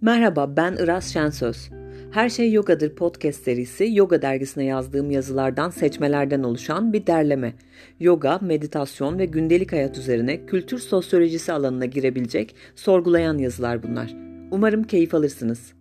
Merhaba ben Iraz Şensöz. Her Şey Yogadır podcast serisi Yoga dergisine yazdığım yazılardan seçmelerden oluşan bir derleme. Yoga, meditasyon ve gündelik hayat üzerine kültür sosyolojisi alanına girebilecek sorgulayan yazılar bunlar. Umarım keyif alırsınız.